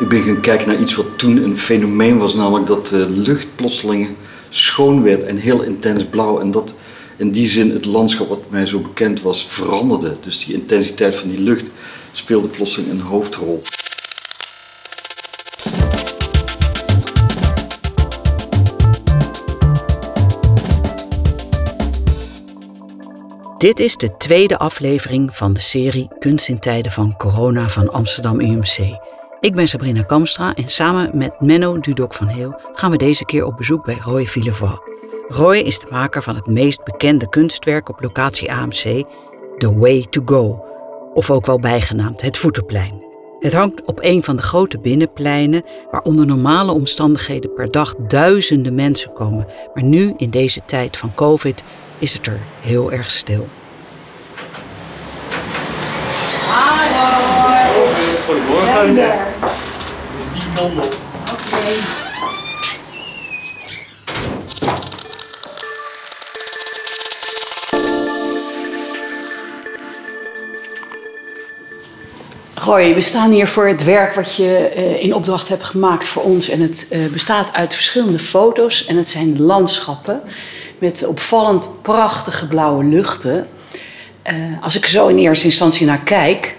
Ik ben gaan kijken naar iets wat toen een fenomeen was, namelijk dat de lucht plotseling schoon werd en heel intens blauw. En dat in die zin het landschap wat mij zo bekend was veranderde. Dus die intensiteit van die lucht speelde plotseling een hoofdrol. Dit is de tweede aflevering van de serie Kunst in tijden van corona van Amsterdam UMC. Ik ben Sabrina Kamstra en samen met Menno Dudok van Heel gaan we deze keer op bezoek bij Roy Villevoix. Roy is de maker van het meest bekende kunstwerk op locatie AMC, The Way to Go, of ook wel bijgenaamd het Voetenplein. Het hangt op een van de grote binnenpleinen waar onder normale omstandigheden per dag duizenden mensen komen. Maar nu, in deze tijd van COVID, is het er heel erg stil. Goedemorgen. Dus die kant op. Roy, we staan hier voor het werk wat je eh, in opdracht hebt gemaakt voor ons. En het eh, bestaat uit verschillende foto's en het zijn landschappen met opvallend prachtige blauwe luchten. Eh, als ik zo in eerste instantie naar kijk,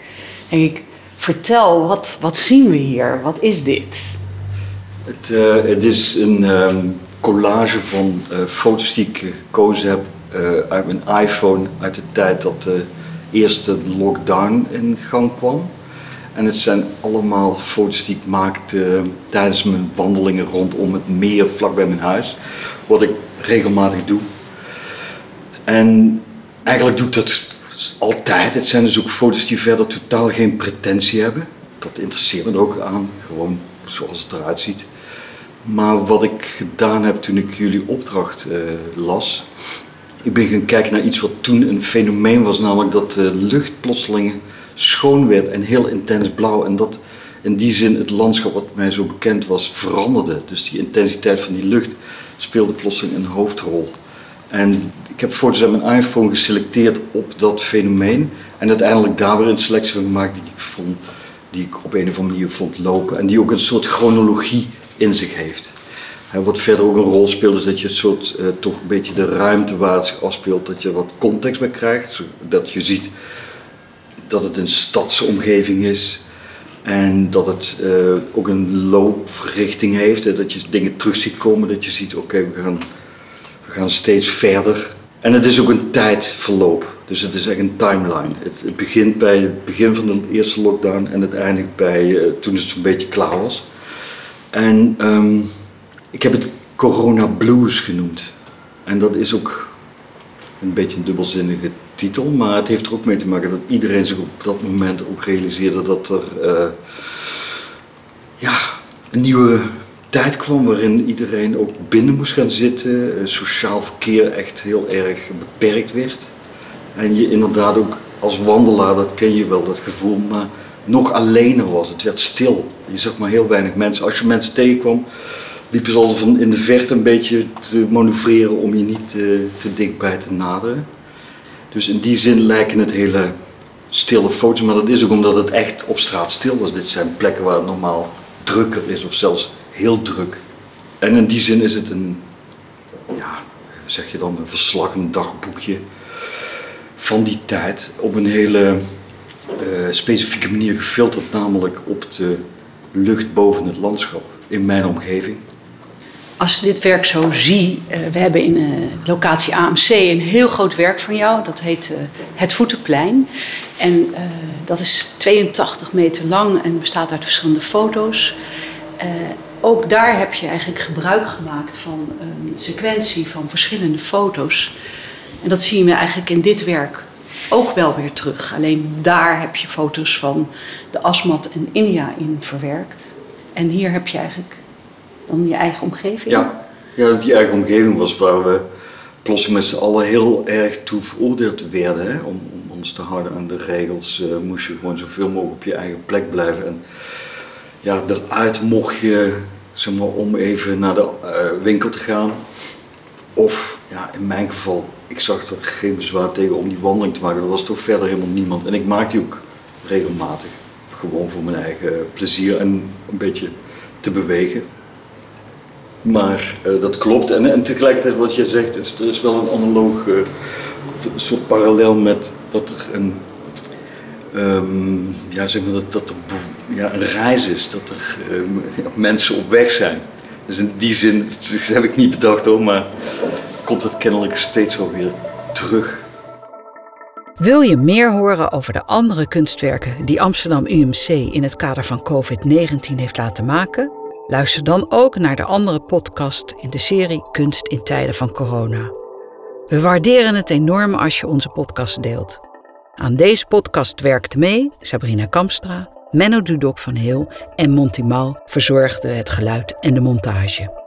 denk ik, vertel, wat, wat zien we hier? Wat is dit? Het, eh, het is een ehm, collage van eh, foto's die ik gekozen heb eh, uit mijn iPhone uit de tijd dat de eerste lockdown in gang kwam. En het zijn allemaal foto's die ik maakte tijdens mijn wandelingen rondom het meer vlakbij mijn huis. Wat ik regelmatig doe. En eigenlijk doe ik dat altijd. Het zijn dus ook foto's die verder totaal geen pretentie hebben. Dat interesseert me er ook aan, gewoon zoals het eruit ziet. Maar wat ik gedaan heb toen ik jullie opdracht eh, las, ik ben gaan kijken naar iets wat toen een fenomeen was, namelijk dat de lucht plotseling schoon werd en heel intens blauw. En dat in die zin het landschap wat mij zo bekend was veranderde. Dus die intensiteit van die lucht speelde plotseling een hoofdrol. En ik heb foto's uit mijn iPhone geselecteerd op dat fenomeen. En uiteindelijk daar weer een selectie van gemaakt die ik, vond, die ik op een of andere manier vond lopen. En die ook een soort chronologie in zich heeft. En wat verder ook een rol speelt is dat je een soort, eh, toch een beetje de ruimte waar het zich afspeelt, dat je wat context bij krijgt. Zodat je ziet dat het een stadsomgeving is. En dat het eh, ook een looprichting heeft. Dat je dingen terug ziet komen. Dat je ziet, oké, we, gaan, we gaan steeds verder. En het is ook een tijdverloop. Dus het is echt een timeline. Het, begint bij het begin van de eerste lockdown en het eindigt bij eh, toen het zo'n beetje klaar was. En ehm, ik heb het Corona Blues genoemd. En dat is ook een beetje een dubbelzinnige titel, maar het heeft er ook mee te maken dat iedereen zich op dat moment ook realiseerde dat er eh, ja, een nieuwe tijd kwam waarin iedereen ook binnen moest gaan zitten, eh, sociaal verkeer echt heel erg beperkt werd. En je inderdaad ook als wandelaar, dat ken je wel, dat gevoel, maar nog alleener was. Het werd stil. Je zag maar heel weinig mensen. Als je mensen tegenkwam, liepen ze al van in de verte een beetje te manoeuvreren om je niet te, te dichtbij te naderen. Dus in die zin lijken het hele stille foto's, maar dat is ook omdat het echt op straat stil was. Dit zijn plekken waar het normaal drukker is of zelfs heel druk. En in die zin is het een, ja, zeg je dan, een verslag, een dagboekje van die tijd op een hele uh, specifieke manier gefilterd, namelijk op de lucht boven het landschap in mijn omgeving. Als je dit werk zo zie, uh, we hebben in uh, locatie AMC een heel groot werk van jou. Dat heet Het Voetenplein. En dat is 82 meter lang en bestaat uit verschillende foto's. Ook daar heb je eigenlijk gebruik gemaakt van een sequentie van verschillende foto's. En dat zien we eigenlijk in dit werk ook wel weer terug. Alleen daar heb je foto's van de Asmat en India in verwerkt. En hier heb je eigenlijk dan je eigen omgeving. Ja, ja die eigen omgeving was waar we plots met z'n allen heel erg toe veroordeeld werden. Hè? Om, om, ons te houden aan de regels uh, moest je gewoon zoveel mogelijk op je eigen plek blijven. En ja, eruit mocht je, zeg maar, om even naar de uh, winkel te gaan. Of ja, in mijn geval, ik zag er geen bezwaar tegen om die wandeling te maken. Er was toch verder helemaal niemand. En ik maakte die ook regelmatig. gewoon voor mijn eigen plezier en een beetje te bewegen. Maar uh, dat klopt. En, en tegelijkertijd wat je zegt, is, er is wel een analoog uh, soort parallel met dat er een, um, ja, zeg maar dat, dat er ja, een reis is, dat er uh, mensen op weg zijn. Dus in die zin, heb ik niet bedacht hoor, maar komt het kennelijk steeds wel weer terug. Wil je meer horen over de andere kunstwerken die Amsterdam UMC in het kader van COVID-19 heeft laten maken? Luister dan ook naar de andere podcast in de serie Kunst in tijden van corona. We waarderen het enorm als je onze podcast deelt. Aan deze podcast werkte mee Sabrina Kamstra, Menno Dudok van Heel en Monty Mal verzorgden het geluid en de montage.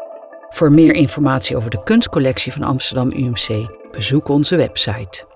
Voor meer informatie over de kunstcollectie van Amsterdam UMC bezoek onze website.